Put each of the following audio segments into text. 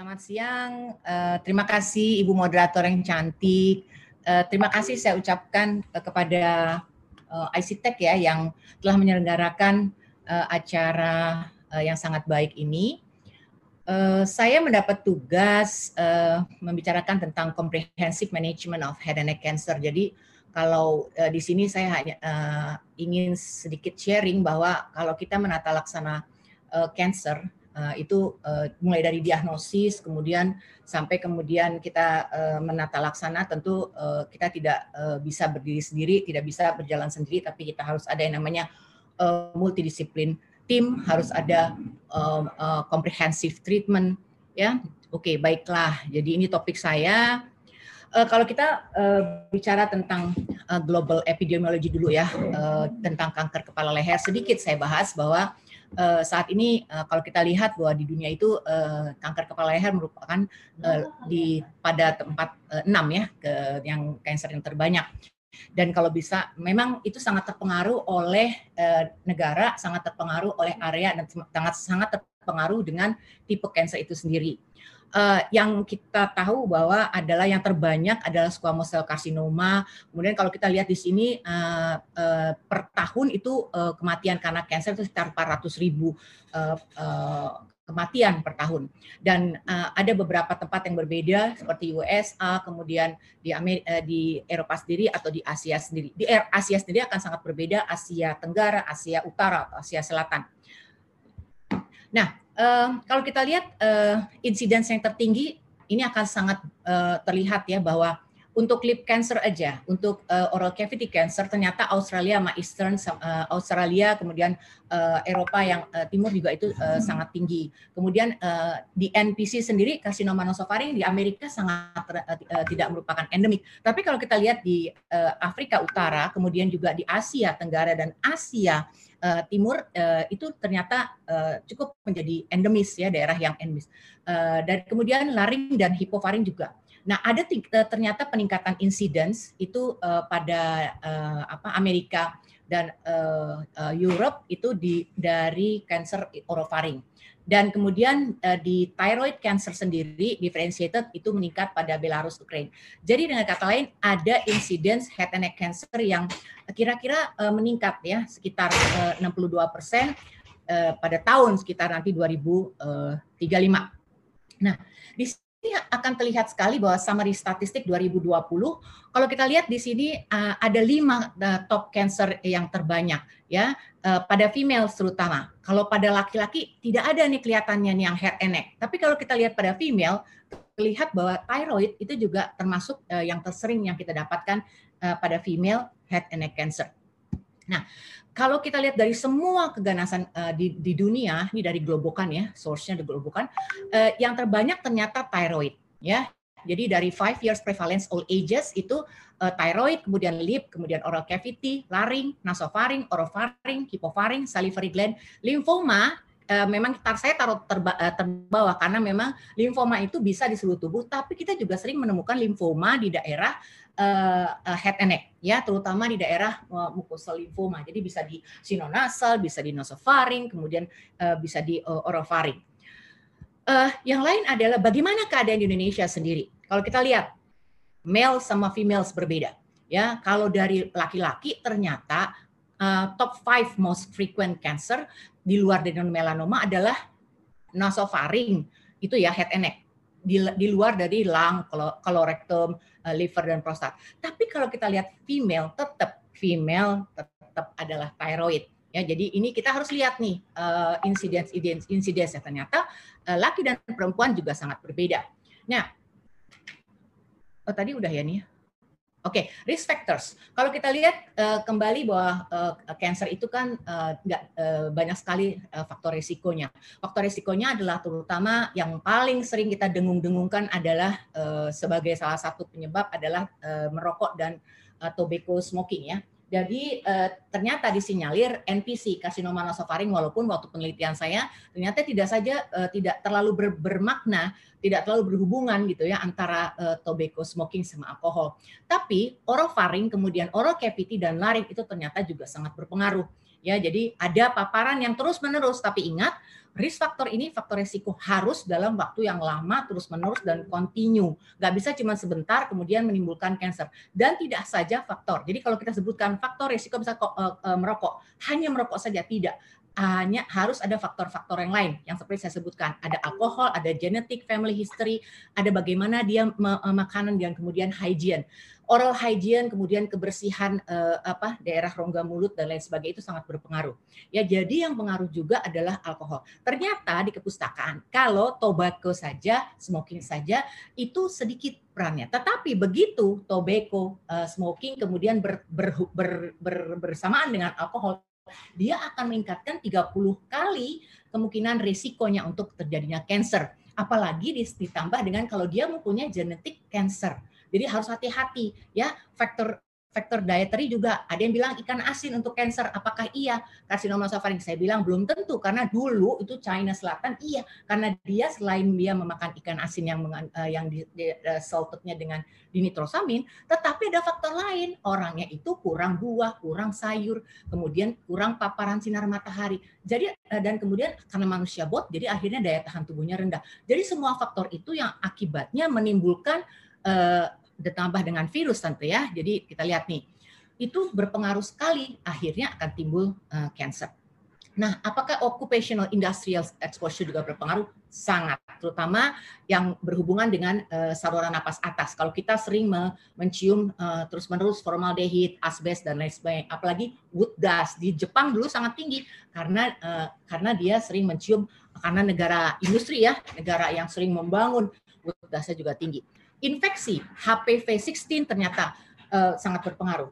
selamat siang. Uh, terima kasih Ibu Moderator yang cantik. Uh, terima kasih saya ucapkan uh, kepada uh, ICTech ya yang telah menyelenggarakan uh, acara uh, yang sangat baik ini. Uh, saya mendapat tugas uh, membicarakan tentang comprehensive management of head and neck cancer. Jadi kalau uh, di sini saya hanya uh, ingin sedikit sharing bahwa kalau kita menata laksana uh, cancer uh, itu uh, mulai dari diagnosis kemudian sampai kemudian kita uh, menata laksana tentu uh, kita tidak uh, bisa berdiri sendiri tidak bisa berjalan sendiri tapi kita harus ada yang namanya uh, multidisiplin. Tim harus ada uh, uh, comprehensive treatment ya. Oke okay, baiklah. Jadi ini topik saya. Uh, kalau kita uh, bicara tentang uh, global epidemiology dulu ya uh, tentang kanker kepala leher sedikit saya bahas bahwa saat ini uh, kalau kita lihat bahwa di dunia itu uh, kanker kepala leher merupakan uh, di pada tempat uh, 6 ya ke yang kanker yang terbanyak. Dan kalau bisa memang itu sangat terpengaruh oleh uh, negara, sangat terpengaruh oleh area dan sangat sangat terpengaruh dengan tipe kanker itu sendiri uh, yang kita tahu bahwa adalah yang terbanyak adalah squamous cell carcinoma. Kemudian kalau kita lihat di sini uh, uh, per tahun itu uh, kematian karena kanker itu sekitar 400 ribu uh, uh, kematian per tahun. Dan uh, ada beberapa tempat yang berbeda seperti USA, kemudian di Amerika, di Eropa sendiri atau di Asia sendiri. Di Asia sendiri akan sangat berbeda, Asia Tenggara, Asia Utara, Asia Selatan. Nah, uh, kalau kita lihat uh, insiden yang tertinggi ini akan sangat uh, terlihat ya bahwa untuk lip cancer aja, untuk uh, oral cavity cancer ternyata Australia sama Eastern uh, Australia kemudian uh, Eropa yang uh, timur juga itu uh, sangat tinggi. Kemudian uh, di NPC sendiri karsinoma nasofaring di Amerika sangat uh, tidak merupakan endemik. Tapi kalau kita lihat di uh, Afrika Utara, kemudian juga di Asia Tenggara dan Asia uh, Timur uh, itu ternyata uh, cukup menjadi endemis ya daerah yang endemis. Uh, dan kemudian laring dan hipofaring juga. Nah, ada ternyata peningkatan incidence itu uh, pada uh, apa Amerika dan uh, uh, Europe itu di dari cancer orofaring. Dan kemudian uh, di thyroid cancer sendiri differentiated itu meningkat pada Belarus Ukraine. Jadi dengan kata lain ada incidence head and neck cancer yang kira-kira uh, meningkat ya sekitar uh, 62 persen uh, pada tahun sekitar nanti 2035. Nah, di ini akan terlihat sekali bahwa summary statistik 2020 kalau kita lihat di sini uh, ada lima uh, top cancer yang terbanyak ya uh, pada female terutama. Kalau pada laki-laki tidak ada nih kelihatannya nih yang head and neck. Tapi kalau kita lihat pada female terlihat bahwa thyroid itu juga termasuk uh, yang tersering yang kita dapatkan uh, pada female head and neck cancer. Nah, kalau kita lihat dari semua keganasan uh, di, di dunia, ini dari Globokan ya, source-nya di Globokan, uh, yang terbanyak ternyata thyroid ya. Jadi dari five years prevalence all ages itu uh, thyroid, kemudian lip, kemudian oral cavity, laring, nasofaring, orofaring, hipofaring, salivary gland, limfoma uh, memang tar saya taruh terba, uh, terbawah karena memang limfoma itu bisa di seluruh tubuh, tapi kita juga sering menemukan limfoma di daerah uh, head and neck, ya terutama di daerah uh, mucosal limfoma. Jadi bisa di sinonasal, bisa di nasofaring, kemudian uh, bisa di uh, orofaring. Uh, yang lain adalah bagaimana keadaan di Indonesia sendiri. Kalau kita lihat male sama females berbeda. Ya, kalau dari laki-laki ternyata uh, top five most frequent cancer di luar dari melanoma adalah nasofaring itu ya head and neck di, di luar dari lung, kolorektum, uh, liver dan prostat. Tapi kalau kita lihat female tetap female tetap adalah thyroid. Ya, jadi ini kita harus lihat nih uh, incidence incidence incidence ya ternyata uh, laki dan perempuan juga sangat berbeda. Nah, oh tadi udah ya nih. Ya? Oke, okay, risk factors. Kalau kita lihat uh, kembali bahwa uh, cancer itu kan uh, uh, banyak sekali uh, faktor risikonya. Faktor risikonya adalah terutama yang paling sering kita dengung-dengungkan adalah uh, sebagai salah satu penyebab adalah uh, merokok dan uh, tobacco smoking ya. Jadi eh, ternyata disinyalir NPC karsinoma nasofaring walaupun waktu penelitian saya ternyata tidak saja eh, tidak terlalu ber, bermakna, tidak terlalu berhubungan gitu ya antara eh, tobacco smoking sama alkohol. Tapi orofaring kemudian cavity dan laring itu ternyata juga sangat berpengaruh. Ya, jadi ada paparan yang terus-menerus tapi ingat risk faktor ini faktor resiko harus dalam waktu yang lama terus-menerus dan continue. Nggak bisa cuma sebentar kemudian menimbulkan cancer. Dan tidak saja faktor. Jadi kalau kita sebutkan faktor resiko bisa uh, uh, merokok, hanya merokok saja tidak hanya harus ada faktor-faktor yang lain yang seperti saya sebutkan ada alkohol, ada genetic, family history, ada bagaimana dia makanan dan kemudian hygiene oral hygiene, kemudian kebersihan eh, apa daerah rongga mulut dan lain sebagainya itu sangat berpengaruh. Ya, jadi yang pengaruh juga adalah alkohol. Ternyata di kepustakaan kalau tobacco saja, smoking saja itu sedikit perannya. Tetapi begitu tobacco, uh, smoking kemudian ber, ber, ber, ber, bersamaan dengan alkohol, dia akan meningkatkan 30 kali kemungkinan risikonya untuk terjadinya cancer. Apalagi ditambah dengan kalau dia mempunyai genetik cancer jadi harus hati-hati ya. Faktor faktor dietary juga ada yang bilang ikan asin untuk cancer apakah iya? Karsinoma oesophageal saya bilang belum tentu karena dulu itu China Selatan iya. Karena dia selain dia memakan ikan asin yang uh, yang di, di, uh, saltednya dengan dinitrosamin tetapi ada faktor lain. Orangnya itu kurang buah kurang sayur kemudian kurang paparan sinar matahari. Jadi uh, dan kemudian karena manusia bot jadi akhirnya daya tahan tubuhnya rendah. Jadi semua faktor itu yang akibatnya menimbulkan ditambah dengan virus tentu ya. Jadi kita lihat nih, itu berpengaruh sekali akhirnya akan timbul uh, cancer. Nah, apakah occupational industrial exposure juga berpengaruh? Sangat, terutama yang berhubungan dengan uh, saluran napas atas. Kalau kita sering me mencium uh, terus-menerus formaldehid, asbes dan lain sebagainya, apalagi wood dust di Jepang dulu sangat tinggi karena uh, karena dia sering mencium karena negara industri ya, negara yang sering membangun wood dustnya juga tinggi infeksi HPV 16 ternyata uh, sangat berpengaruh.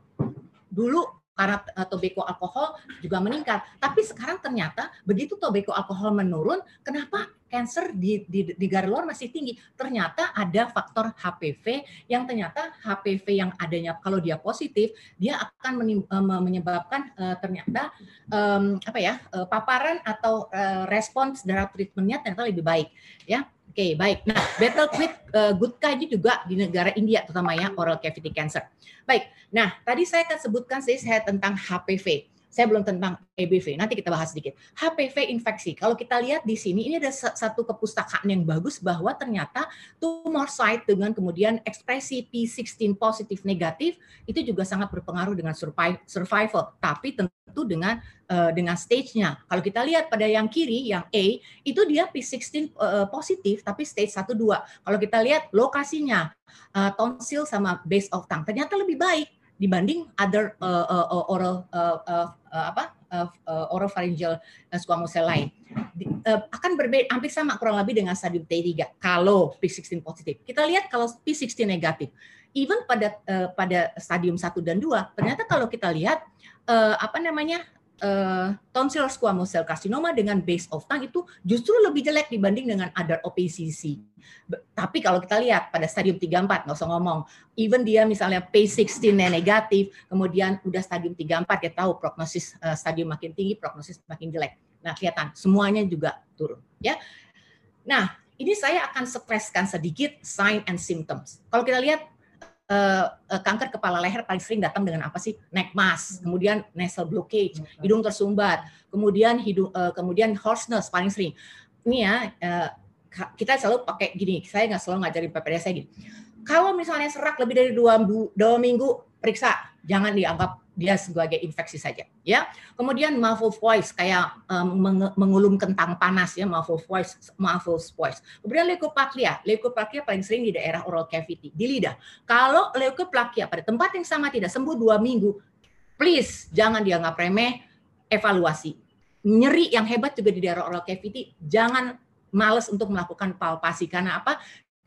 Dulu karena uh, tobacco alkohol juga meningkat, tapi sekarang ternyata begitu tobacco alkohol menurun, kenapa cancer di, di, luar masih tinggi? Ternyata ada faktor HPV yang ternyata HPV yang adanya kalau dia positif, dia akan menim, uh, menyebabkan uh, ternyata um, apa ya uh, paparan atau uh, respons dari treatmentnya ternyata lebih baik, ya Oke, okay, baik. Nah, battle with uh, good ini juga di negara India, terutama ya oral cavity cancer. Baik. Nah, tadi saya akan sebutkan saya tentang HPV. Saya belum tentang EBV. Nanti kita bahas sedikit. HPV infeksi. Kalau kita lihat di sini, ini ada satu kepustakaan yang bagus bahwa ternyata tumor site dengan kemudian ekspresi P16 positif negatif itu juga sangat berpengaruh dengan survival. Tapi tentu dengan uh, dengan stage-nya. Kalau kita lihat pada yang kiri, yang A, itu dia P16 uh, eh, positif tapi stage 1 2. Kalau kita lihat lokasinya uh, tonsil sama base of tongue ternyata lebih baik dibanding other uh, uh, oral uh, uh, uh, apa uh, uh, uh, squamous cell lain Di, uh, akan berbeda hampir sama kurang lebih dengan stadium T3 kalau P16 positif. Kita lihat kalau P16 negatif. Even pada uh, pada stadium 1 dan 2 ternyata kalau kita lihat uh, apa namanya uh, tonsil squamous cell carcinoma dengan base of tongue itu justru lebih jelek dibanding dengan other OPCC. Tapi kalau kita lihat pada stadium 3-4, nggak usah ngomong, even dia misalnya P16 negatif, kemudian udah stadium 3-4, ya tahu prognosis uh, stadium makin tinggi, prognosis makin jelek. Nah, kelihatan semuanya juga turun. ya. Nah, ini saya akan streskan sedikit sign and symptoms. Kalau kita lihat uh, kanker kepala leher paling sering datang dengan apa sih? Neck mass, kemudian nasal blockage, hmm. hidung tersumbat, kemudian hidung uh, kemudian hoarseness paling sering. Ini ya uh, kita selalu pakai gini, saya nggak selalu ngajarin PPDS saya gini. Kalau misalnya serak lebih dari dua, dua minggu, periksa, jangan dianggap dia sebagai infeksi saja ya. Kemudian muffled voice kayak um, mengulum kentang panas ya muffled voice muffled voice. Kemudian leukopatria leukopatria paling sering di daerah oral cavity di lidah. Kalau leukopatria pada tempat yang sama tidak sembuh dua minggu please jangan dianggap remeh evaluasi. Nyeri yang hebat juga di daerah oral cavity jangan males untuk melakukan palpasi. Karena apa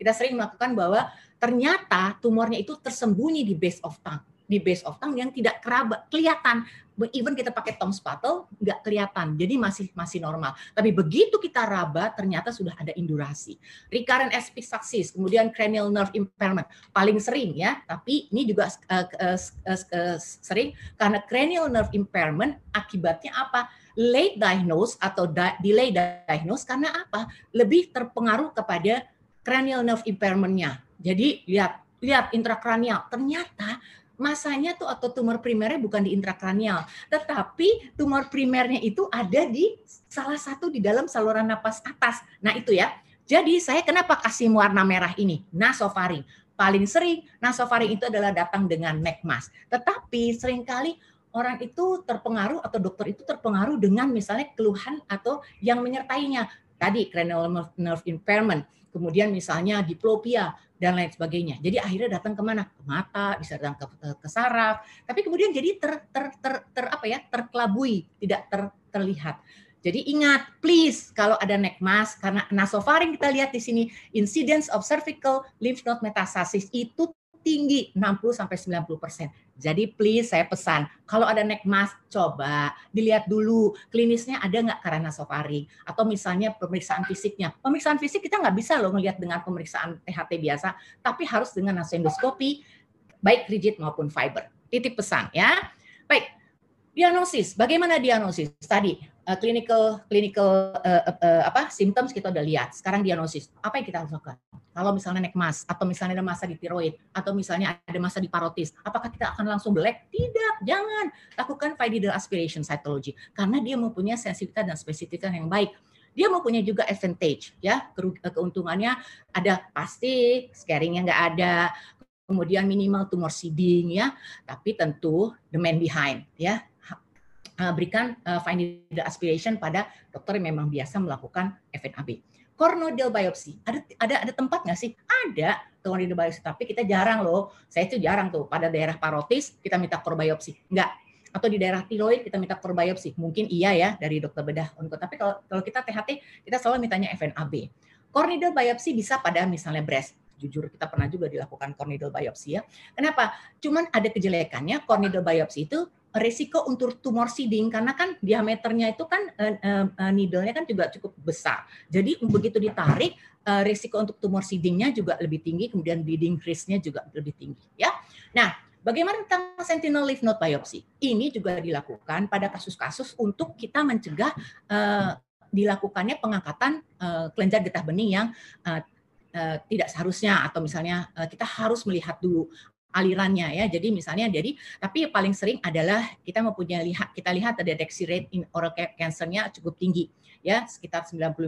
kita sering melakukan bahwa ternyata tumornya itu tersembunyi di base of tongue di base of tongue yang tidak kerabat kelihatan. Even kita pakai tong spatel nggak kelihatan. Jadi masih masih normal. Tapi begitu kita raba ternyata sudah ada indurasi. Recurrent epistaxis kemudian cranial nerve impairment. Paling sering ya tapi ini juga uh, uh, uh, sering. Karena cranial nerve impairment akibatnya apa? Late diagnose atau di delay diagnose karena apa? Lebih terpengaruh kepada cranial nerve impairment-nya jadi lihat lihat intrakranial ternyata masanya tuh atau tumor primernya bukan di intrakranial, tetapi tumor primernya itu ada di salah satu di dalam saluran napas atas. Nah itu ya. Jadi saya kenapa kasih warna merah ini? Nasofaring. Paling sering nasofaring itu adalah datang dengan neck mask. Tetapi sering kali orang itu terpengaruh atau dokter itu terpengaruh dengan misalnya keluhan atau yang menyertainya. Tadi cranial nerve impairment, kemudian misalnya diplopia, dan lain sebagainya. Jadi akhirnya datang ke mana? Ke mata, bisa datang ke, ke saraf, tapi kemudian jadi ter, ter, ter, ter apa ya? terkelabui, tidak ter, terlihat. Jadi ingat, please kalau ada neck mask karena nasofaring kita lihat di sini incidence of cervical lymph node metastasis itu tinggi 60 sampai 90 persen. Jadi please saya pesan kalau ada neck mask coba dilihat dulu klinisnya ada nggak karena nasofaring atau misalnya pemeriksaan fisiknya. Pemeriksaan fisik kita nggak bisa loh melihat dengan pemeriksaan THT biasa, tapi harus dengan nasoendoskopi baik rigid maupun fiber. Titip pesan ya. Baik, diagnosis. Bagaimana diagnosis? Tadi uh, clinical clinical uh, uh, apa symptoms kita udah lihat. Sekarang diagnosis. Apa yang kita harus lakukan? Kalau misalnya naik mas atau misalnya ada masa di tiroid atau misalnya ada masa di parotis, apakah kita akan langsung black? Tidak, jangan. Lakukan needle aspiration cytology karena dia mempunyai sensitivitas dan spesifisitas yang baik. Dia mempunyai juga advantage ya, keuntungannya ada pasti scaringnya nggak ada, kemudian minimal tumor seeding ya, tapi tentu the man behind ya berikan uh, fine needle aspiration pada dokter yang memang biasa melakukan FNAB. Corneal biopsy, ada ada ada tempat nggak sih? Ada corneal biopsy, tapi kita jarang loh. Saya itu jarang tuh pada daerah parotis kita minta core biopsy, nggak. Atau di daerah tiroid kita minta core biopsy, mungkin iya ya dari dokter bedah untuk. Tapi kalau kalau kita THT kita selalu mintanya FNAB. Corneal biopsy bisa pada misalnya breast, jujur kita pernah juga dilakukan corneal biopsy ya. Kenapa? Cuman ada kejelekannya corneal biopsy itu resiko untuk tumor seeding karena kan diameternya itu kan uh, needle-nya kan juga cukup besar. Jadi begitu ditarik uh, resiko untuk tumor seeding-nya juga lebih tinggi, kemudian bleeding risk-nya juga lebih tinggi ya. Nah, bagaimana tentang sentinel lymph node biopsy? Ini juga dilakukan pada kasus-kasus untuk kita mencegah dilakukannya pengangkatan kelenjar getah bening yang tidak seharusnya atau misalnya kita harus melihat dulu alirannya ya. Jadi misalnya jadi tapi paling sering adalah kita mempunyai lihat kita lihat deteksi rate in oral cancer-nya cukup tinggi ya, sekitar 95%.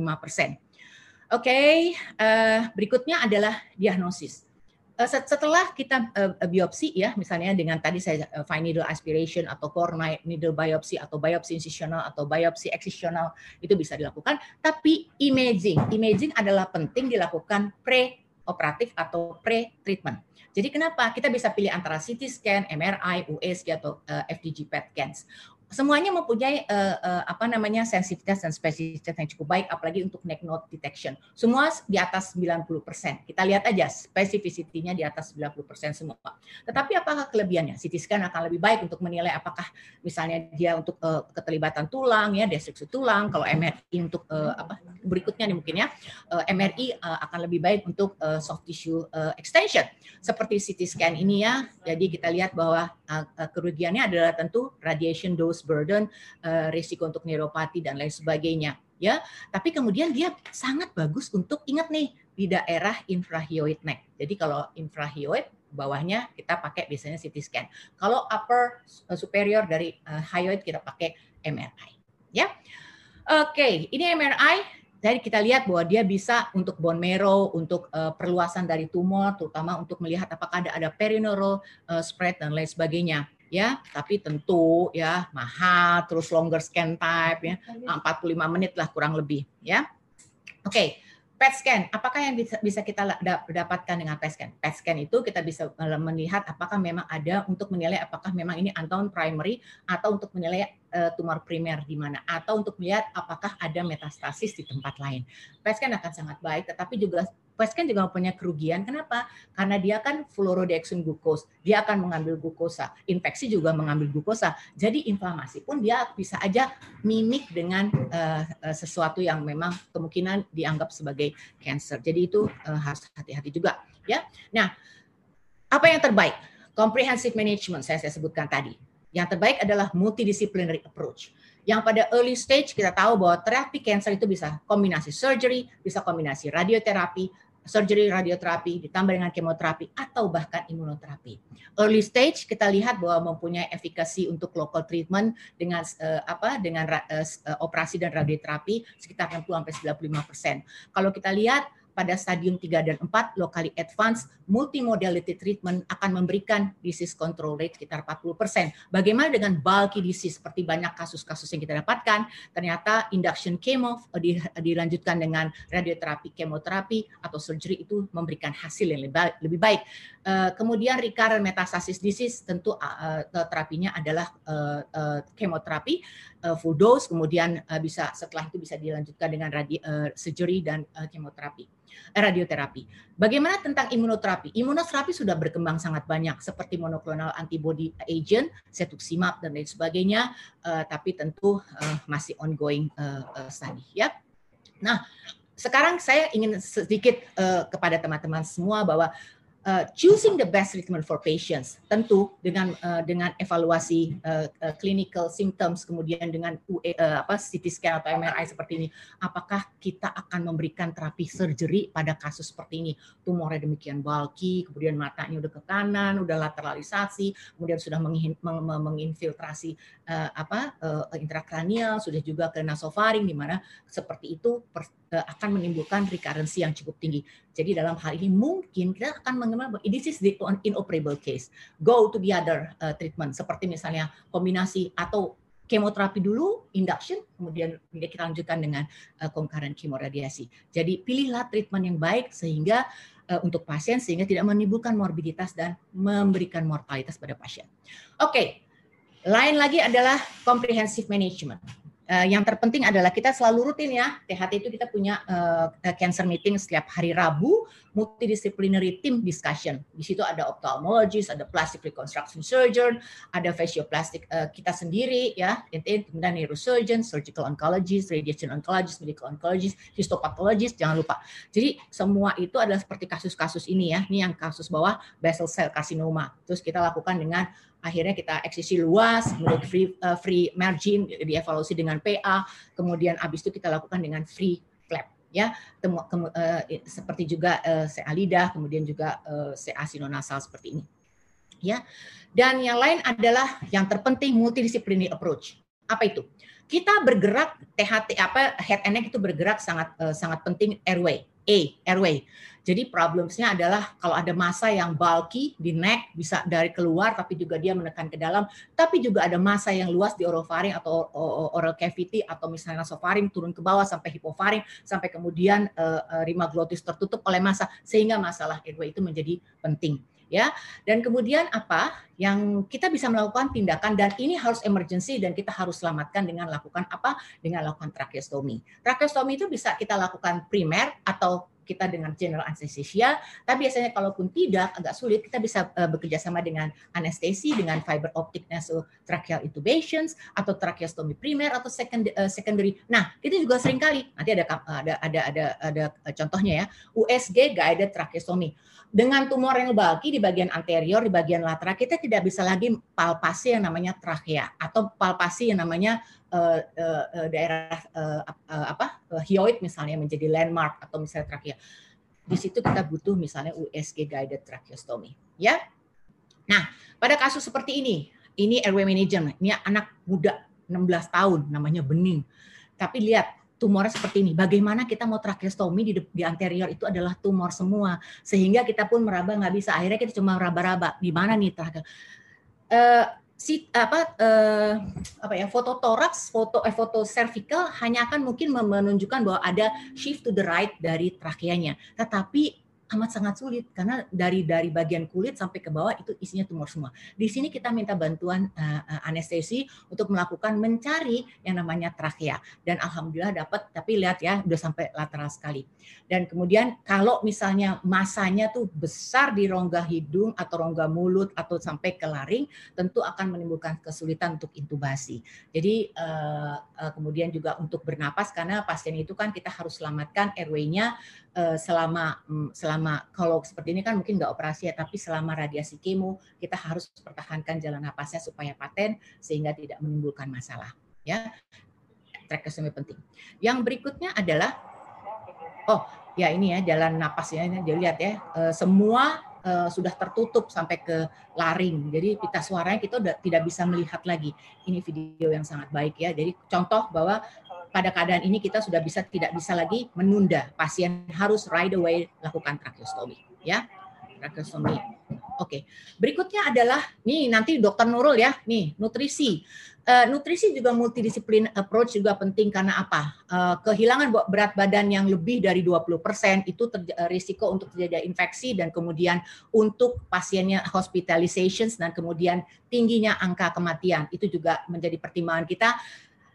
Oke, okay, uh, eh, berikutnya adalah diagnosis. Uh, setelah kita uh, biopsi ya, misalnya dengan tadi saya uh, fine needle aspiration atau core needle biopsi atau biopsi incisional atau biopsi excisional itu bisa dilakukan, tapi imaging, imaging adalah penting dilakukan pre operatif atau pre-treatment. Jadi kenapa kita bisa pilih antara CT scan, MRI, USG atau eh, FDG PET scans semuanya mempunyai uh, uh, apa namanya sensitivitas dan spesifisitas yang cukup baik apalagi untuk neck node detection. Semua di atas 90%. Kita lihat aja spesifisitinya di atas 90% semua. Tetapi apakah kelebihannya? CT scan akan lebih baik untuk menilai apakah misalnya dia untuk uh, keterlibatan tulang ya, destruksi tulang, kalau MRI untuk uh, apa berikutnya nih mungkin ya. Uh, MRI uh, akan lebih baik untuk uh, soft tissue uh, extension. Seperti CT scan ini ya. Jadi kita lihat bahwa uh, kerugiannya adalah tentu radiation dose burden, uh, risiko untuk neuropati dan lain sebagainya. Ya, tapi kemudian dia sangat bagus untuk ingat nih di daerah infrahyoid neck. Jadi kalau infrahyoid bawahnya kita pakai biasanya CT scan. Kalau upper uh, superior dari uh, hyoid kita pakai MRI. Ya. Oke, okay, ini MRI jadi kita lihat bahwa dia bisa untuk bone marrow, untuk uh, perluasan dari tumor, terutama untuk melihat apakah ada ada perineural uh, spread dan lain sebagainya ya tapi tentu ya mahal terus longer scan type ya 45 menit lah kurang lebih ya oke okay. PET scan, apakah yang bisa, bisa kita dapatkan dengan PET scan? PET scan itu kita bisa eh, melihat apakah memang ada untuk menilai apakah memang ini unknown primary atau untuk menilai uh, tumor primer di mana atau untuk melihat apakah ada metastasis di tempat lain. PET scan akan sangat baik, tetapi juga PET kan juga punya kerugian. Kenapa? Karena dia kan fluorodeoxin glucose. Dia akan mengambil glukosa. Infeksi juga mengambil glukosa. Jadi inflamasi pun dia bisa aja mimik dengan uh, sesuatu yang memang kemungkinan dianggap sebagai cancer. Jadi itu uh, harus hati-hati juga, ya. Nah, apa yang terbaik? Comprehensive management saya saya sebutkan tadi. Yang terbaik adalah multidisciplinary approach yang pada early stage kita tahu bahwa terapi cancer itu bisa kombinasi surgery, bisa kombinasi radioterapi, surgery radioterapi ditambah dengan kemoterapi atau bahkan imunoterapi. Early stage kita lihat bahwa mempunyai efikasi untuk local treatment dengan uh, apa dengan uh, operasi dan radioterapi sekitar 60 sampai 95%. Kalau kita lihat pada stadium 3 dan 4 locally advanced multimodality treatment akan memberikan disease control rate sekitar 40%. Bagaimana dengan bulky disease seperti banyak kasus-kasus yang kita dapatkan, ternyata induction chemo eh, dilanjutkan dengan radioterapi, kemoterapi atau surgery itu memberikan hasil yang lebih baik. Eh, kemudian recurrent metastasis disease tentu eh, terapinya adalah kemoterapi full dose, kemudian bisa setelah itu bisa dilanjutkan dengan surgery dan kemoterapi radioterapi. Bagaimana tentang imunoterapi? Imunoterapi sudah berkembang sangat banyak seperti monoklonal antibody agent, cetuximab dan lain sebagainya, uh, tapi tentu uh, masih ongoing uh, study ya. Nah, sekarang saya ingin sedikit uh, kepada teman-teman semua bahwa uh, choosing the best treatment for patients tentu dengan uh, dengan evaluasi uh, uh, clinical symptoms kemudian dengan UE, uh, apa CT scan atau MRI seperti ini apakah kita akan memberikan terapi surgery pada kasus seperti ini? Tumornya demikian bulky kemudian matanya udah ke kanan udah lateralisasi kemudian sudah menginfiltrasi uh, apa uh, intrakranial sudah juga ke nasofaring di mana seperti itu per, uh, akan menimbulkan recurrency yang cukup tinggi jadi dalam hal ini mungkin kita akan mengenal this is the inoperable case. Go to the other uh, treatment seperti misalnya kombinasi atau kemoterapi dulu, induction, kemudian kita lanjutkan dengan uh, concurrent chemoradiasi. Jadi pilihlah treatment yang baik sehingga untuk pasien sehingga tidak menimbulkan morbiditas dan memberikan mortalitas pada pasien. Oke, okay. Lain lagi adalah comprehensive management. Uh, yang terpenting adalah kita selalu rutin ya. THT itu kita punya uh, cancer meeting setiap hari Rabu multidisciplinary team discussion. Di situ ada ophthalmologist ada plastic reconstruction surgeon ada facioplastic uh, kita sendiri ya. Kemudian neurosurgeon surgical oncologist radiation oncologist medical oncologist histopathologist jangan lupa. Jadi semua itu adalah seperti kasus-kasus ini ya. Ini yang kasus bawah basal cell carcinoma. Terus kita lakukan dengan akhirnya kita eksisi luas, kemudian free, uh, free margin dievaluasi dengan PA, kemudian habis itu kita lakukan dengan free flap ya. Temu, ke, uh, seperti juga uh, CA lidah kemudian juga uh, CA sinonasal seperti ini ya. Dan yang lain adalah yang terpenting multidisciplinary approach. Apa itu? Kita bergerak THT apa head and neck itu bergerak sangat uh, sangat penting airway A airway. Jadi problemsnya adalah kalau ada masa yang bulky di neck bisa dari keluar tapi juga dia menekan ke dalam, tapi juga ada masa yang luas di orofaring atau oral cavity atau misalnya nasofaring turun ke bawah sampai hipofaring sampai kemudian uh, rima glotis tertutup oleh masa. Sehingga masalah airway itu menjadi penting ya. Dan kemudian apa yang kita bisa melakukan tindakan dan ini harus emergency dan kita harus selamatkan dengan lakukan apa? Dengan lakukan tracheostomy. Tracheostomy itu bisa kita lakukan primer atau kita dengan general anesthesia, tapi biasanya kalaupun tidak agak sulit kita bisa uh, bekerja sama dengan anestesi dengan fiber optic nasotracheal intubations atau tracheostomy primer atau second, uh, secondary. Nah, itu juga sering kali nanti ada ada ada ada ada contohnya ya, USG guided tracheostomy. Dengan tumor yang bulky di bagian anterior, di bagian lateral, kita tidak bisa lagi palpasi yang namanya trachea atau palpasi yang namanya uh, uh, daerah uh, uh, apa hyoid misalnya menjadi landmark atau misalnya trachea. Di situ kita butuh misalnya USG guided tracheostomy, ya. Nah, pada kasus seperti ini, ini airway management, ini anak muda 16 tahun namanya Bening. Tapi lihat tumornya seperti ini. Bagaimana kita mau tracheostomi di, di anterior itu adalah tumor semua, sehingga kita pun meraba nggak bisa. Akhirnya kita cuma raba-raba. Di mana nih trachea? Uh, si apa uh, apa ya foto toraks, foto eh, foto cervical hanya akan mungkin menunjukkan bahwa ada shift to the right dari trakeanya. Tetapi amat sangat sulit karena dari dari bagian kulit sampai ke bawah itu isinya tumor semua. Di sini kita minta bantuan uh, anestesi untuk melakukan mencari yang namanya trachea dan alhamdulillah dapat tapi lihat ya udah sampai lateral sekali. Dan kemudian kalau misalnya masanya tuh besar di rongga hidung atau rongga mulut atau sampai ke laring tentu akan menimbulkan kesulitan untuk intubasi. Jadi uh, uh, kemudian juga untuk bernapas karena pasien itu kan kita harus selamatkan airway-nya selama um, selama kalau seperti ini kan mungkin nggak operasi ya, tapi selama radiasi kemo kita harus pertahankan jalan napasnya supaya paten sehingga tidak menimbulkan masalah. Ya, tracheostomy penting. Yang berikutnya adalah oh ya ini ya jalan napasnya dia lihat ya uh, semua uh, sudah tertutup sampai ke laring. Jadi pita suaranya kita tidak bisa melihat lagi. Ini video yang sangat baik ya. Jadi contoh bahwa pada keadaan ini kita sudah bisa tidak bisa lagi menunda. Pasien harus right away lakukan tracheostomy ya. Tracheostomy. Oke. Berikutnya adalah nih nanti dokter Nurul ya. Nih, nutrisi. Uh, nutrisi juga multidisiplin approach juga penting karena apa? Uh, kehilangan berat badan yang lebih dari 20% itu uh, risiko untuk terjadi infeksi dan kemudian untuk pasiennya hospitalizations dan kemudian tingginya angka kematian. Itu juga menjadi pertimbangan kita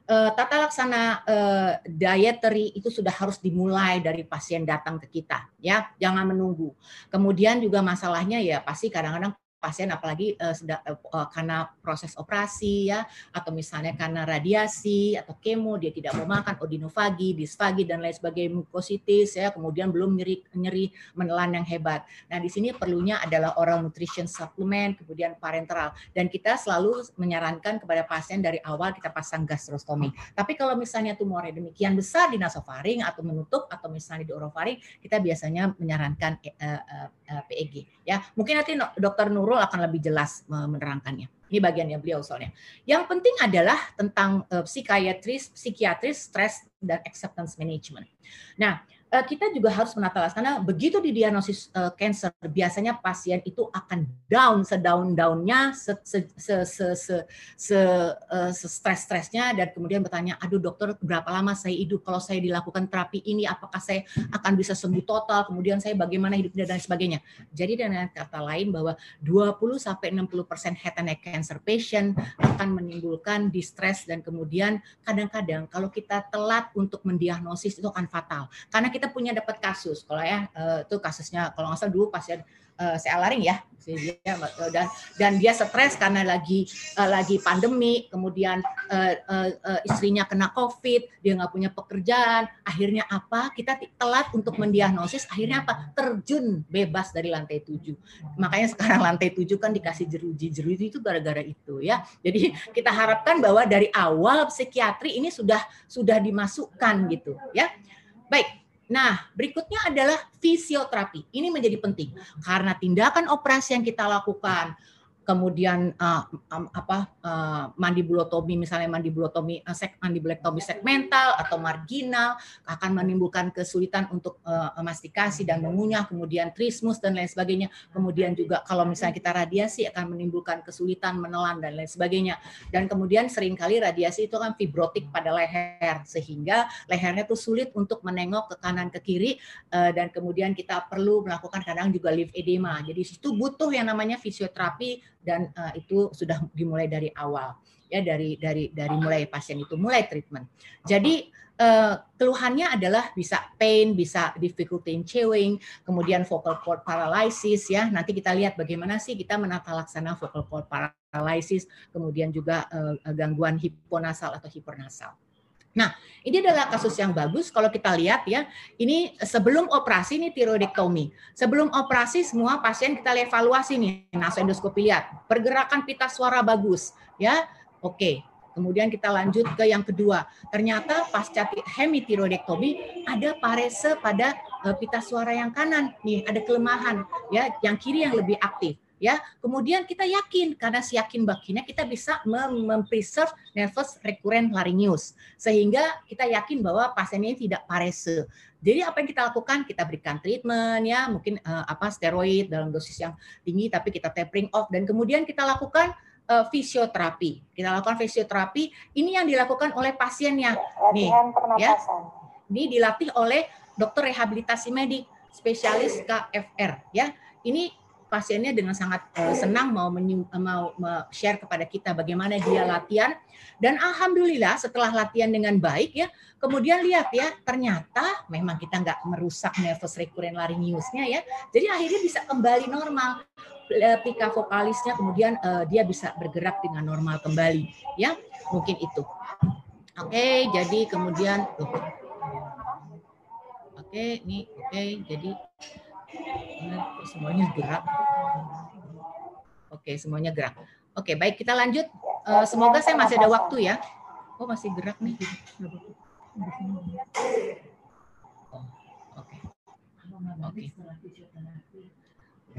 uh, tata laksana uh, dietary itu sudah harus dimulai dari pasien datang ke kita ya. Jangan menunggu. Kemudian juga masalahnya ya pasti kadang-kadang pasien apalagi uh, sedang, uh, karena proses operasi ya atau misalnya karena radiasi atau kemo dia tidak mau makan odinofagi, disfagi dan lain sebagainya mukositis ya kemudian belum nyeri nyeri menelan yang hebat. Nah, di sini perlunya adalah oral nutrition supplement kemudian parenteral dan kita selalu menyarankan kepada pasien dari awal kita pasang gastrostomi. Tapi kalau misalnya tumornya demikian besar di nasofaring atau menutup atau misalnya di orofaring kita biasanya menyarankan uh, uh, PEG ya. Mungkin nanti dokter Nur Nurul akan lebih jelas menerangkannya. Ini bagiannya beliau soalnya. Yang penting adalah tentang uh, psikiatris, psikiatris, stres dan acceptance management. Nah, Eh, kita juga harus menata karena begitu didiagnosis uh, cancer biasanya pasien itu akan down sedaun-daunnya se se se se se, se, uh, stres-stresnya dan kemudian bertanya aduh dokter berapa lama saya hidup? Kalau saya dilakukan terapi ini apakah saya akan bisa sembuh total? Kemudian saya bagaimana hidupnya dan sebagainya. Jadi dengan kata lain bahwa 20 sampai 60% head and neck cancer patient akan menimbulkan distress dan kemudian kadang-kadang kalau kita telat untuk mendiagnosis itu akan fatal. Karena kita punya dapat kasus. Kalau ya itu kasusnya kalau nggak salah dulu pasien saya laring ya dia dan dan dia stres karena lagi uh, lagi pandemi kemudian istrinya kena covid dia nggak punya pekerjaan. Akhirnya apa? Kita telat untuk mendiagnosis akhirnya apa? Terjun bebas dari lantai tujuh. Makanya sekarang lantai tujuh kan dikasih jeruji jeruji itu gara-gara itu ya. Jadi kita harapkan bahwa dari awal psikiatri ini sudah sudah dimasukkan gitu ya. Baik Nah, berikutnya adalah fisioterapi. Ini menjadi penting karena tindakan operasi yang kita lakukan kemudian uh, um, apa uh, mandibulotomi misalnya mandibulotomi uh, sek, mandibulotomi segmental atau marginal akan menimbulkan kesulitan untuk uh, mastikasi dan mengunyah kemudian trismus dan lain sebagainya. Kemudian juga kalau misalnya kita radiasi akan menimbulkan kesulitan menelan dan lain sebagainya. Dan kemudian sering kali radiasi itu kan fibrotik pada leher sehingga lehernya tuh sulit untuk menengok ke kanan ke kiri uh, dan kemudian kita perlu melakukan kadang juga lift edema. Jadi itu butuh yang namanya fisioterapi dan uh, itu sudah dimulai dari awal ya dari dari dari mulai pasien itu mulai treatment. Jadi uh, keluhannya adalah bisa pain, bisa difficulty in chewing, kemudian vocal cord paralysis ya. Nanti kita lihat bagaimana sih kita menata laksana vocal cord paralysis, kemudian juga uh, gangguan hiponasal atau hipernasal. Nah, ini adalah kasus yang bagus kalau kita lihat ya. Ini sebelum operasi ini tiroidektomi. Sebelum operasi semua pasien kita evaluasi nih nasoendoskopi lihat. Pergerakan pita suara bagus ya. Oke. Kemudian kita lanjut ke yang kedua. Ternyata pasca hemitiroidektomi ada parese pada eh, pita suara yang kanan. Nih, ada kelemahan ya, yang kiri yang lebih aktif ya kemudian kita yakin karena si yakin bakinya kita bisa mempreserve nervous recurrent laryngeus. Sehingga kita yakin bahwa pasien ini tidak parese. Jadi apa yang kita lakukan? Kita berikan treatment ya mungkin uh, apa steroid dalam dosis yang tinggi tapi kita tapering off. Dan kemudian kita lakukan uh, fisioterapi. Kita lakukan fisioterapi. Ini yang dilakukan oleh pasiennya. Nih ya. ini dilatih oleh dokter rehabilitasi medik spesialis KFR ya. Ini pasiennya dengan sangat uh, senang mau menyu, mau share kepada kita bagaimana dia latihan. Dan alhamdulillah setelah latihan dengan baik ya kemudian lihat ya ternyata memang kita nggak merusak nervous recurrent laryngeusnya ya. Jadi akhirnya bisa kembali normal. Eh, pika vokalisnya kemudian uh, dia bisa bergerak dengan normal kembali ya. Mungkin itu. Oke jadi kemudian oke nih oke jadi semuanya gerak. Oke, semuanya gerak. Oke, baik kita lanjut. Uh, semoga saya masih ada waktu ya. Oh, masih gerak nih. Oh, oke. Oke.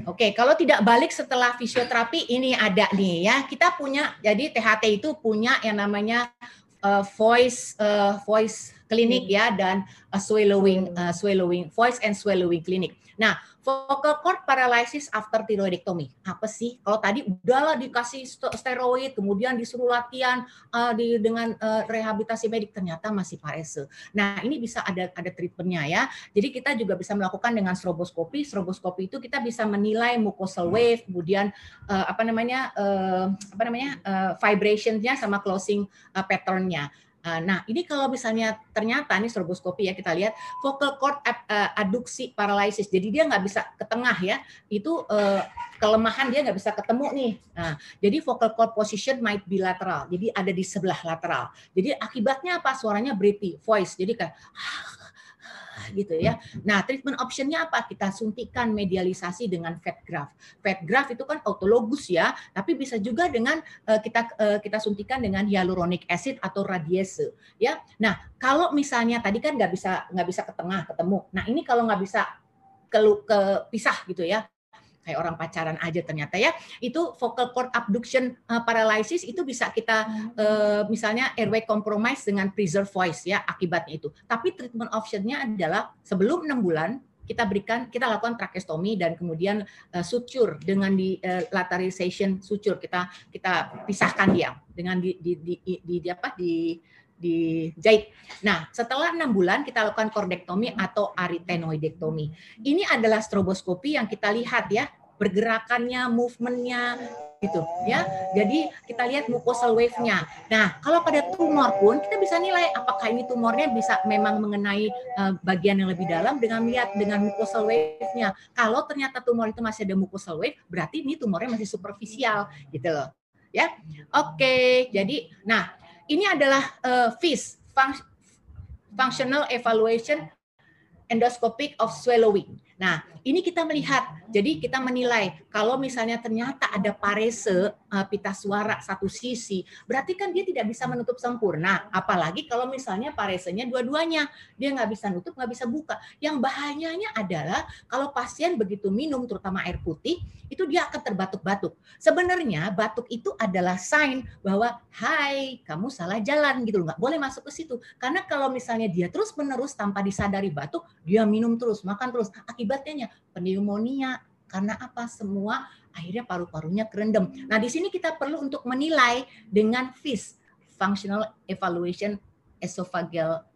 Oke, kalau tidak balik setelah fisioterapi ini ada nih ya. Kita punya jadi THT itu punya yang namanya uh, voice uh, voice clinic ya dan uh, swallowing uh, swallowing voice and swallowing clinic. Nah, Focal cord paralysis after thyroidectomy. Apa sih? Kalau tadi udahlah dikasih steroid, kemudian disuruh latihan uh, di dengan uh, rehabilitasi medik, ternyata masih parese. Nah, ini bisa ada ada treatmentnya ya. Jadi kita juga bisa melakukan dengan stroboskopi. Stroboskopi itu kita bisa menilai mucosal wave, kemudian uh, apa namanya uh, apa namanya uh, vibrationsnya sama closing uh, patternnya. Ah, nah, ini kalau misalnya ternyata ini stroboskopi ya kita lihat vocal cord eh, adduksi paralysis. Jadi dia nggak bisa ke tengah ya. Itu uh, kelemahan dia nggak bisa ketemu nih. Nah, jadi vocal cord position might be lateral. Jadi ada di sebelah lateral. Jadi akibatnya apa? Suaranya breathy voice. Jadi kayak gitu ya. Nah, treatment optionnya apa? Kita suntikan medialisasi dengan fat graft. Fat graft itu kan autologus ya, tapi bisa juga dengan uh, kita uh, kita suntikan dengan hyaluronic acid atau radiase ya. Nah, kalau misalnya tadi kan nggak bisa nggak bisa ke tengah ketemu. Nah, ini kalau nggak bisa ke, ke pisah gitu ya kayak orang pacaran aja ternyata ya. Itu vocal cord abduction uh, paralysis itu bisa kita uh, misalnya airway compromise dengan preserve voice ya akibatnya itu. Tapi treatment optionnya adalah sebelum enam bulan kita berikan kita lakukan tracheostomy dan kemudian uh, suture dengan di uh, lateralization suture. Kita kita pisahkan dia dengan di di di, di, di, di apa di dijahit. Nah, setelah enam bulan kita lakukan kordektomi atau aritenoidektomi. Ini adalah stroboskopi yang kita lihat ya, pergerakannya, movementnya, gitu ya. Jadi kita lihat mucosal wave-nya. Nah, kalau pada tumor pun kita bisa nilai apakah ini tumornya bisa memang mengenai uh, bagian yang lebih dalam dengan melihat dengan mucosal wave-nya. Kalau ternyata tumor itu masih ada mucosal wave, berarti ini tumornya masih superficial gitu loh. Ya. Oke, jadi nah ini adalah uh, FIS, Functional Evaluation Endoscopic of Swallowing. Nah, ini kita melihat, jadi kita menilai kalau misalnya ternyata ada parese uh, pita suara satu sisi, berarti kan dia tidak bisa menutup sempurna. Apalagi kalau misalnya paresenya dua-duanya, dia nggak bisa nutup, nggak bisa buka. Yang bahayanya adalah kalau pasien begitu minum, terutama air putih, itu dia akan terbatuk-batuk. Sebenarnya batuk itu adalah sign bahwa, hai, kamu salah jalan gitu, nggak boleh masuk ke situ. Karena kalau misalnya dia terus-menerus tanpa disadari batuk, dia minum terus, makan terus, akibatnya pneumonia karena apa semua akhirnya paru-parunya kerendam. Nah, di sini kita perlu untuk menilai dengan FIS, Functional Evaluation Esophageal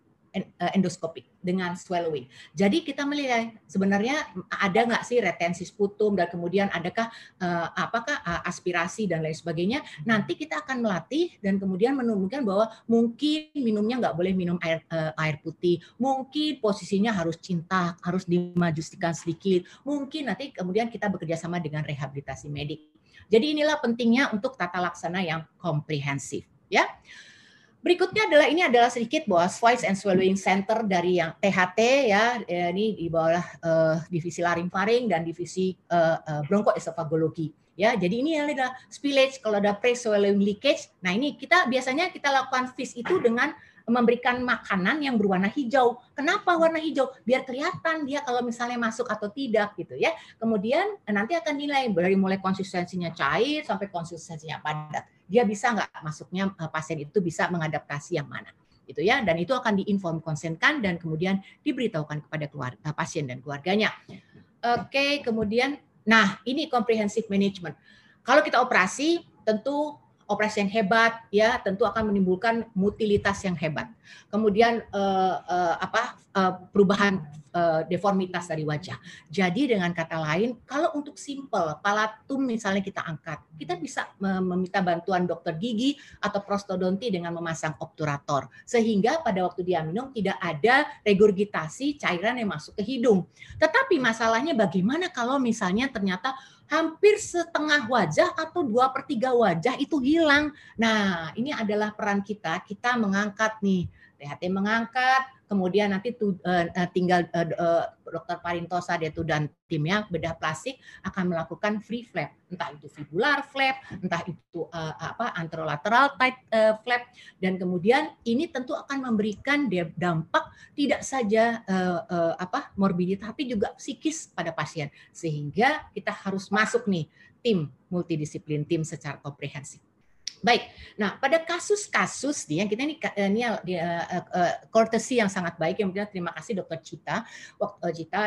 endoskopik dengan swallowing. Jadi kita melihat sebenarnya ada nggak sih retensi sputum dan kemudian adakah uh, apakah uh, aspirasi dan lain sebagainya. Nanti kita akan melatih dan kemudian menemukan bahwa mungkin minumnya nggak boleh minum air air putih, mungkin posisinya harus cinta, harus dimajustikan sedikit, mungkin nanti kemudian kita bekerja sama dengan rehabilitasi medik. Jadi inilah pentingnya untuk tata laksana yang komprehensif, ya. Berikutnya adalah ini adalah sedikit bahwa Voice and Swallowing Center dari yang THT ya ini di bawah uh, divisi laring-faring dan divisi uh, uh, bronkoesofagologi ya. Jadi ini adalah spillage kalau ada pre-swallowing leakage. Nah, ini kita biasanya kita lakukan FIS itu dengan memberikan makanan yang berwarna hijau. Kenapa warna hijau? Biar kelihatan dia kalau misalnya masuk atau tidak gitu ya. Kemudian nanti akan nilai dari mulai konsistensinya cair sampai konsistensinya padat. Dia bisa nggak masuknya eh, pasien itu bisa mengadaptasi yang mana gitu ya dan itu akan diinform konsenkan dan kemudian diberitahukan kepada keluarga pasien dan keluarganya. Oke, kemudian nah ini comprehensive management. Kalau kita operasi tentu operasi yang hebat ya tentu akan menimbulkan mutilitas yang hebat. Kemudian uh, uh, apa uh, perubahan uh, deformitas dari wajah. Jadi dengan kata lain, kalau untuk simple palatum misalnya kita angkat, kita bisa meminta bantuan dokter gigi atau prostodonti dengan memasang obturator sehingga pada waktu dia minum tidak ada regurgitasi cairan yang masuk ke hidung. Tetapi masalahnya bagaimana kalau misalnya ternyata hampir setengah wajah atau dua per tiga wajah itu hilang. Nah, ini adalah peran kita. Kita mengangkat nih THT mengangkat, kemudian nanti tu, uh, tinggal uh, dokter Parintosa dia tuh dan timnya bedah plastik akan melakukan free flap, entah itu fibular flap, entah itu uh, apa anterolateral tight uh, flap. Dan kemudian ini tentu akan memberikan dampak tidak saja uh, uh, apa morbiditas tapi juga psikis pada pasien. Sehingga kita harus masuk nih tim multidisiplin tim secara komprehensif. Baik, nah pada kasus-kasus yang kita ini eh, ini uh, uh, courtesy yang sangat baik yang terima kasih Dokter Cita, waktu Cita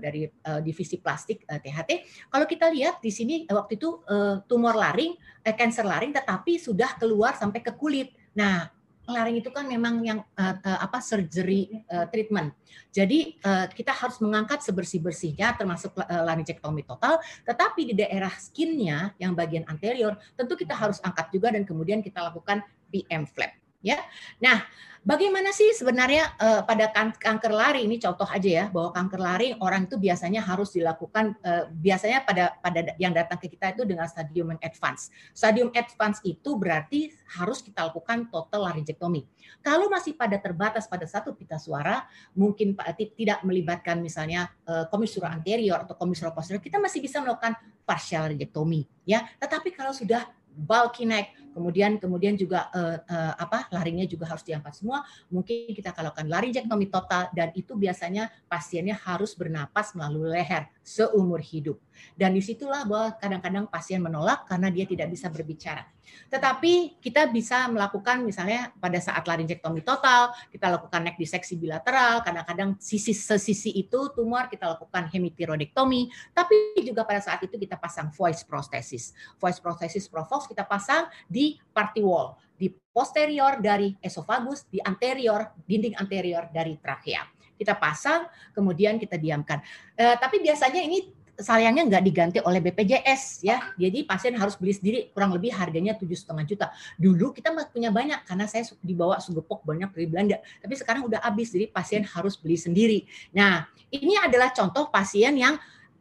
dari divisi plastik THT. Kalau kita lihat di sini waktu itu tumor laring, cancer laring, tetapi sudah keluar sampai ke kulit. Nah laring itu kan memang yang uh, uh, apa surgery uh, treatment. Jadi uh, kita harus mengangkat sebersih-bersihnya termasuk uh, laringectomy total, tetapi di daerah skinnya yang bagian anterior tentu kita harus angkat juga dan kemudian kita lakukan PM flap ya. Nah, bagaimana sih sebenarnya uh, pada kan kanker lari ini contoh aja ya bahwa kanker lari orang itu biasanya harus dilakukan uh, biasanya pada pada yang datang ke kita itu dengan stadium advance. Stadium advance itu berarti harus kita lakukan total laringectomy. Kalau masih pada terbatas pada satu pita suara, mungkin tidak melibatkan misalnya uh, komisura anterior atau komisura posterior, kita masih bisa melakukan partial laringectomy ya. Tetapi kalau sudah bulky neck, kemudian kemudian juga uh, uh, apa laringnya juga harus diangkat semua. Mungkin kita kalau lakukan laringectomy total dan itu biasanya pasiennya harus bernapas melalui leher seumur hidup. Dan di situlah bahwa kadang-kadang pasien menolak karena dia tidak bisa berbicara. Tetapi kita bisa melakukan misalnya pada saat laringectomy total, kita lakukan neck disseksi bilateral, kadang-kadang sisi sesisi itu tumor kita lakukan hemitiroidektomi, tapi juga pada saat itu kita pasang voice prosthesis. Voice prosthesis Provox kita pasang di party wall, di posterior dari esofagus, di anterior, dinding anterior dari trachea kita pasang, kemudian kita diamkan. Eh, tapi biasanya ini sayangnya nggak diganti oleh BPJS ya. Jadi pasien harus beli sendiri kurang lebih harganya tujuh setengah juta. Dulu kita punya banyak karena saya dibawa sugepok banyak dari Belanda. Tapi sekarang udah habis jadi pasien harus beli sendiri. Nah ini adalah contoh pasien yang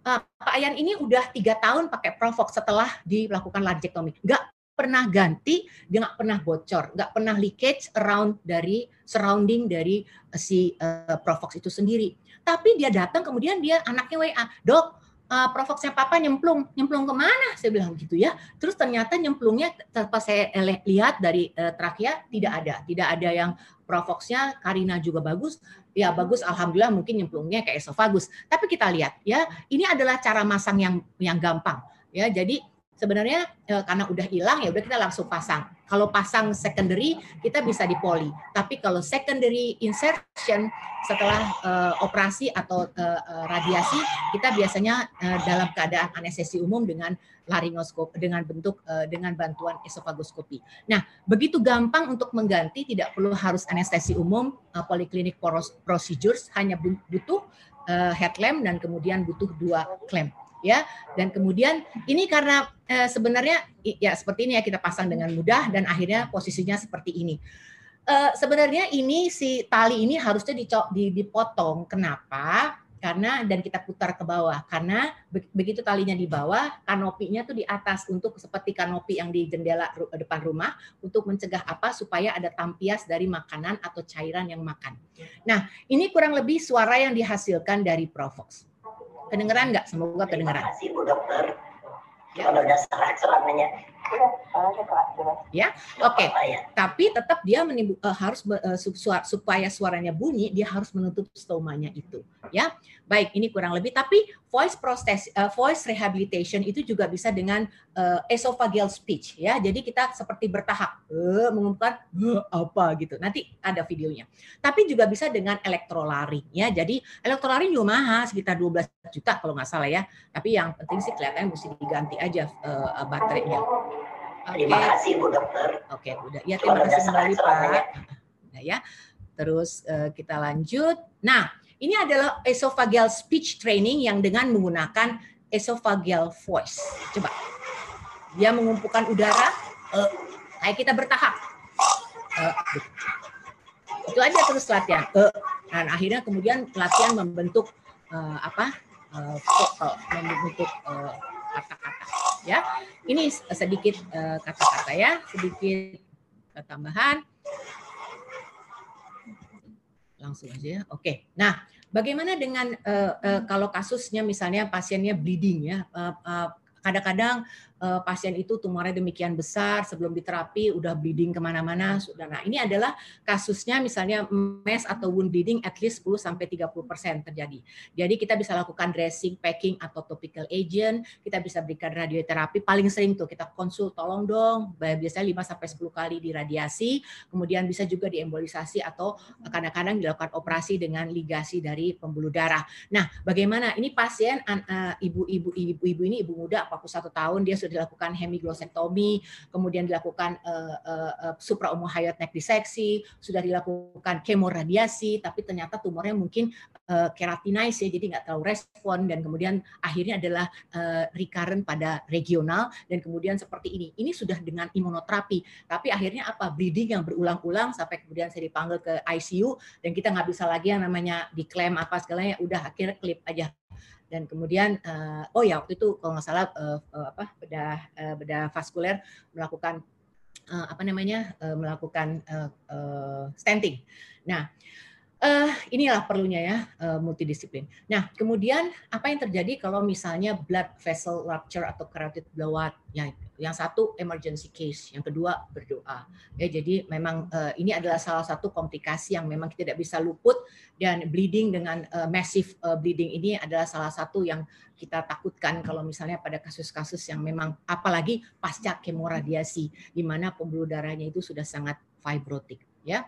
uh, Pak Ayan ini udah tiga tahun pakai Provox setelah dilakukan laringectomy. Nggak pernah ganti, dia nggak pernah bocor, nggak pernah leakage around dari surrounding dari si uh, Provox itu sendiri. Tapi dia datang kemudian dia anaknya WA, dok uh, provoksnya papa nyemplung, nyemplung ke mana? Saya bilang gitu ya. Terus ternyata nyemplungnya tanpa saya lihat dari uh, trachea tidak ada, tidak ada yang provoksnya Karina juga bagus. Ya bagus, alhamdulillah mungkin nyemplungnya kayak esofagus. Tapi kita lihat ya, ini adalah cara masang yang yang gampang ya. Jadi sebenarnya eh, karena udah hilang ya udah kita langsung pasang. Kalau pasang secondary kita bisa dipoli. Tapi kalau secondary insertion setelah uh, operasi atau uh, radiasi kita biasanya uh, dalam keadaan anestesi umum dengan laringoskop dengan bentuk uh, dengan bantuan esofagoskopi. Nah, begitu gampang untuk mengganti tidak perlu harus anestesi umum, uh, poliklinik procedures hanya butuh uh, headlamp dan kemudian butuh dua clamp ya. Dan kemudian ini karena eh, sebenarnya ya seperti ini ya kita pasang dengan mudah dan akhirnya posisinya seperti ini. Eh, sebenarnya ini si tali ini harusnya dipotong. Kenapa? Karena dan kita putar ke bawah. Karena begitu talinya di bawah kanopinya tuh di atas untuk seperti kanopi yang di jendela depan rumah untuk mencegah apa? Supaya ada tampias dari makanan atau cairan yang makan. Nah ini kurang lebih suara yang dihasilkan dari Provox. Kedengeran nggak? Semoga kedengeran. Terima kasih Bu Dokter. Ya. Kalau udah serangannya. Ya, oke. Okay. Ya. Tapi tetap dia menimbu, uh, harus uh, supaya suaranya bunyi, dia harus menutup stomanya itu. Ya, baik. Ini kurang lebih. Tapi voice prosthesis, uh, voice rehabilitation itu juga bisa dengan uh, esophageal speech. Ya, jadi kita seperti bertahap uh, mengumumkan uh, apa gitu. Nanti ada videonya. Tapi juga bisa dengan elektrolaring. Ya, jadi elektrolaring juga mahal, sekitar 12 juta kalau nggak salah ya. Tapi yang penting sih kelihatannya mesti diganti aja uh, baterainya. Terima kasih Bu Dokter. Oke, udah. Ya, terima kasih kembali Pak. Nah, ya. Terus uh, kita lanjut. Nah, ini adalah esophageal speech training yang dengan menggunakan esophageal voice. Coba. Dia mengumpulkan udara, uh, kayak kita bertahap. Uh, itu aja terus latihan. Uh, dan akhirnya kemudian latihan membentuk uh, apa? Uh, vokal, membentuk uh, kata-kata ya. Ini sedikit kata-kata uh, ya, sedikit tambahan. langsung aja ya. Oke. Nah, bagaimana dengan uh, uh, kalau kasusnya misalnya pasiennya bleeding ya, kadang-kadang uh, pasien itu tumornya demikian besar sebelum diterapi udah bleeding ke mana-mana sudah. Nah ini adalah kasusnya misalnya mes atau wound bleeding at least 10 sampai 30 persen terjadi. Jadi kita bisa lakukan dressing packing atau topical agent. Kita bisa berikan radioterapi. Paling sering tuh kita konsul tolong dong. Biasanya 5 sampai 10 kali diradiasi. Kemudian bisa juga diembolisasi atau kadang-kadang dilakukan operasi dengan ligasi dari pembuluh darah. Nah bagaimana? Ini pasien eh, ibu-ibu ibu-ibu ini ibu muda 41 tahun dia sudah dilakukan hemiglosektomi, kemudian dilakukan uh, uh, sudah dilakukan kemoradiasi, tapi ternyata tumornya mungkin uh, keratinize ya, jadi nggak terlalu respon dan kemudian akhirnya adalah uh, recurrent pada regional dan kemudian seperti ini. Ini sudah dengan imunoterapi, tapi akhirnya apa? Bleeding yang berulang-ulang sampai kemudian saya dipanggil ke ICU dan kita nggak bisa lagi yang namanya diklaim apa segalanya, udah akhirnya klip aja dan kemudian uh, oh ya waktu itu kalau nggak salah uh, uh, apa bedah uh, bedah vaskuler melakukan uh, apa namanya uh, melakukan uh, uh, stenting. Nah uh, inilah perlunya ya uh, multidisiplin. Nah kemudian apa yang terjadi kalau misalnya blood vessel rupture atau carotid blowout ya yang satu emergency case, yang kedua berdoa. Ya, jadi memang uh, ini adalah salah satu komplikasi yang memang kita tidak bisa luput dan bleeding dengan uh, massive uh, bleeding ini adalah salah satu yang kita takutkan kalau misalnya pada kasus-kasus yang memang apalagi pasca kemoradiasi di mana pembuluh darahnya itu sudah sangat fibrotik ya.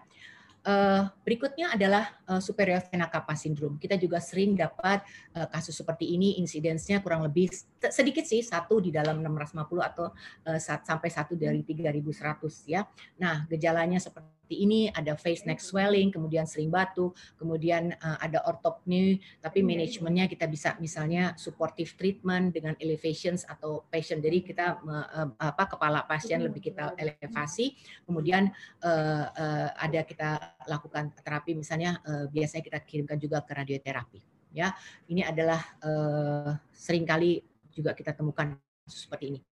Uh, berikutnya adalah uh, superior vena cava syndrome. Kita juga sering dapat uh, kasus seperti ini, insidensnya kurang lebih sedikit sih, satu di dalam 650 atau sampai satu dari 3100 ya. Nah, gejalanya seperti seperti ini, ada face neck swelling, kemudian sering batu, kemudian uh, ada ortopni, tapi manajemennya kita bisa misalnya supportive treatment dengan elevations atau patient. Jadi kita uh, apa kepala pasien lebih kita elevasi, kemudian uh, uh, ada kita lakukan terapi misalnya uh, biasanya kita kirimkan juga ke radioterapi. Ya, ini adalah uh, sering kali juga kita temukan seperti ini.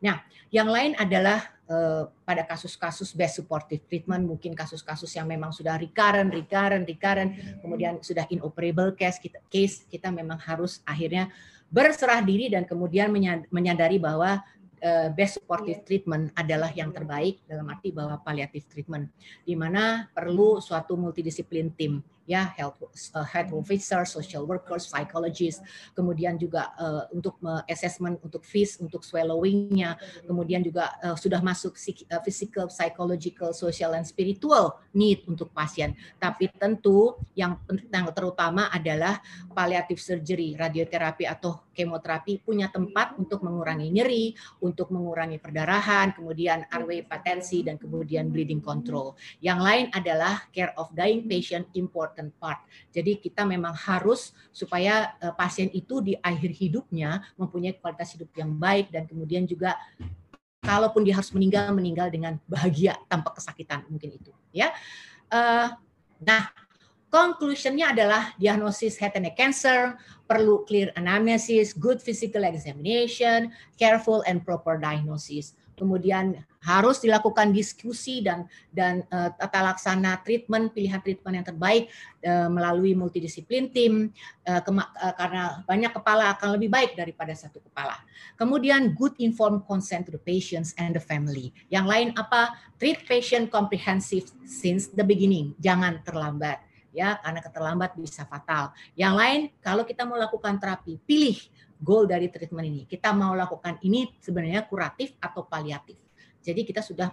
Nah, yang lain adalah uh, pada kasus-kasus best supportive treatment, mungkin kasus-kasus yang memang sudah recurrent, recurrent, recurrent, kemudian sudah inoperable case, kita, case kita memang harus akhirnya berserah diri dan kemudian menyadari bahwa uh, best supportive treatment adalah yang terbaik dalam arti bahwa palliative treatment, di mana perlu suatu multidisiplin tim ya health uh, health officer, social workers, psychologist, kemudian juga uh, untuk assessment untuk fees, untuk swallowingnya, kemudian juga uh, sudah masuk uh, physical, psychological, social, and spiritual need untuk pasien. Tapi tentu yang yang terutama adalah palliative surgery, radioterapi atau kemoterapi punya tempat untuk mengurangi nyeri, untuk mengurangi perdarahan, kemudian airway patensi dan kemudian bleeding control. Yang lain adalah care of dying patient import important part. Jadi kita memang harus supaya uh, pasien itu di akhir hidupnya mempunyai kualitas hidup yang baik dan kemudian juga kalaupun dia harus meninggal meninggal dengan bahagia tanpa kesakitan mungkin itu ya. Uh, nah conclusionnya adalah diagnosis head and neck cancer perlu clear anamnesis, good physical examination, careful and proper diagnosis kemudian harus dilakukan diskusi dan dan uh, tata laksana treatment pilihan treatment yang terbaik uh, melalui multidisiplin tim uh, uh, karena banyak kepala akan lebih baik daripada satu kepala. Kemudian good informed consent to the patients and the family. Yang lain apa? Treat patient comprehensive since the beginning. Jangan terlambat ya karena keterlambat bisa fatal. Yang lain kalau kita mau lakukan terapi, pilih goal dari treatment ini. Kita mau lakukan ini sebenarnya kuratif atau paliatif. Jadi kita sudah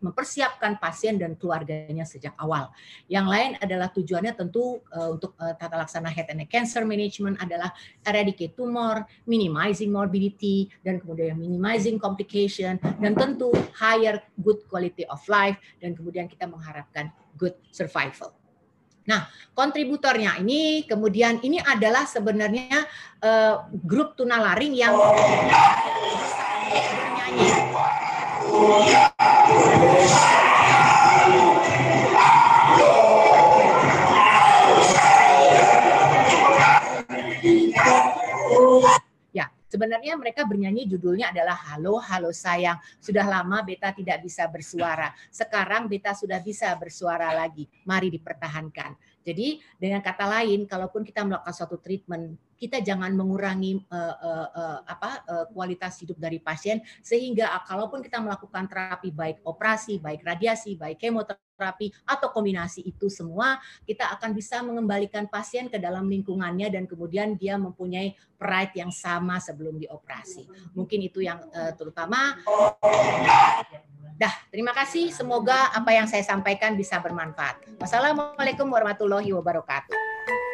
mempersiapkan pasien dan keluarganya sejak awal. Yang lain adalah tujuannya tentu uh, untuk uh, tata laksana head and neck cancer management adalah eradicate tumor, minimizing morbidity, dan kemudian minimizing complication, dan tentu higher good quality of life, dan kemudian kita mengharapkan good survival. Nah, kontributornya ini kemudian ini adalah sebenarnya uh, grup tunalaring yang bernyanyi. Sebenarnya mereka bernyanyi judulnya adalah Halo Halo Sayang. Sudah lama Beta tidak bisa bersuara. Sekarang Beta sudah bisa bersuara lagi. Mari dipertahankan. Jadi dengan kata lain, kalaupun kita melakukan suatu treatment, kita jangan mengurangi uh, uh, uh, apa uh, kualitas hidup dari pasien sehingga kalaupun kita melakukan terapi baik operasi, baik radiasi, baik kemoterapi atau kombinasi itu semua, kita akan bisa mengembalikan pasien ke dalam lingkungannya dan kemudian dia mempunyai pride yang sama sebelum dioperasi. Mungkin itu yang uh, terutama Dah, terima kasih. Semoga apa yang saya sampaikan bisa bermanfaat. Wassalamualaikum warahmatullahi wabarakatuh.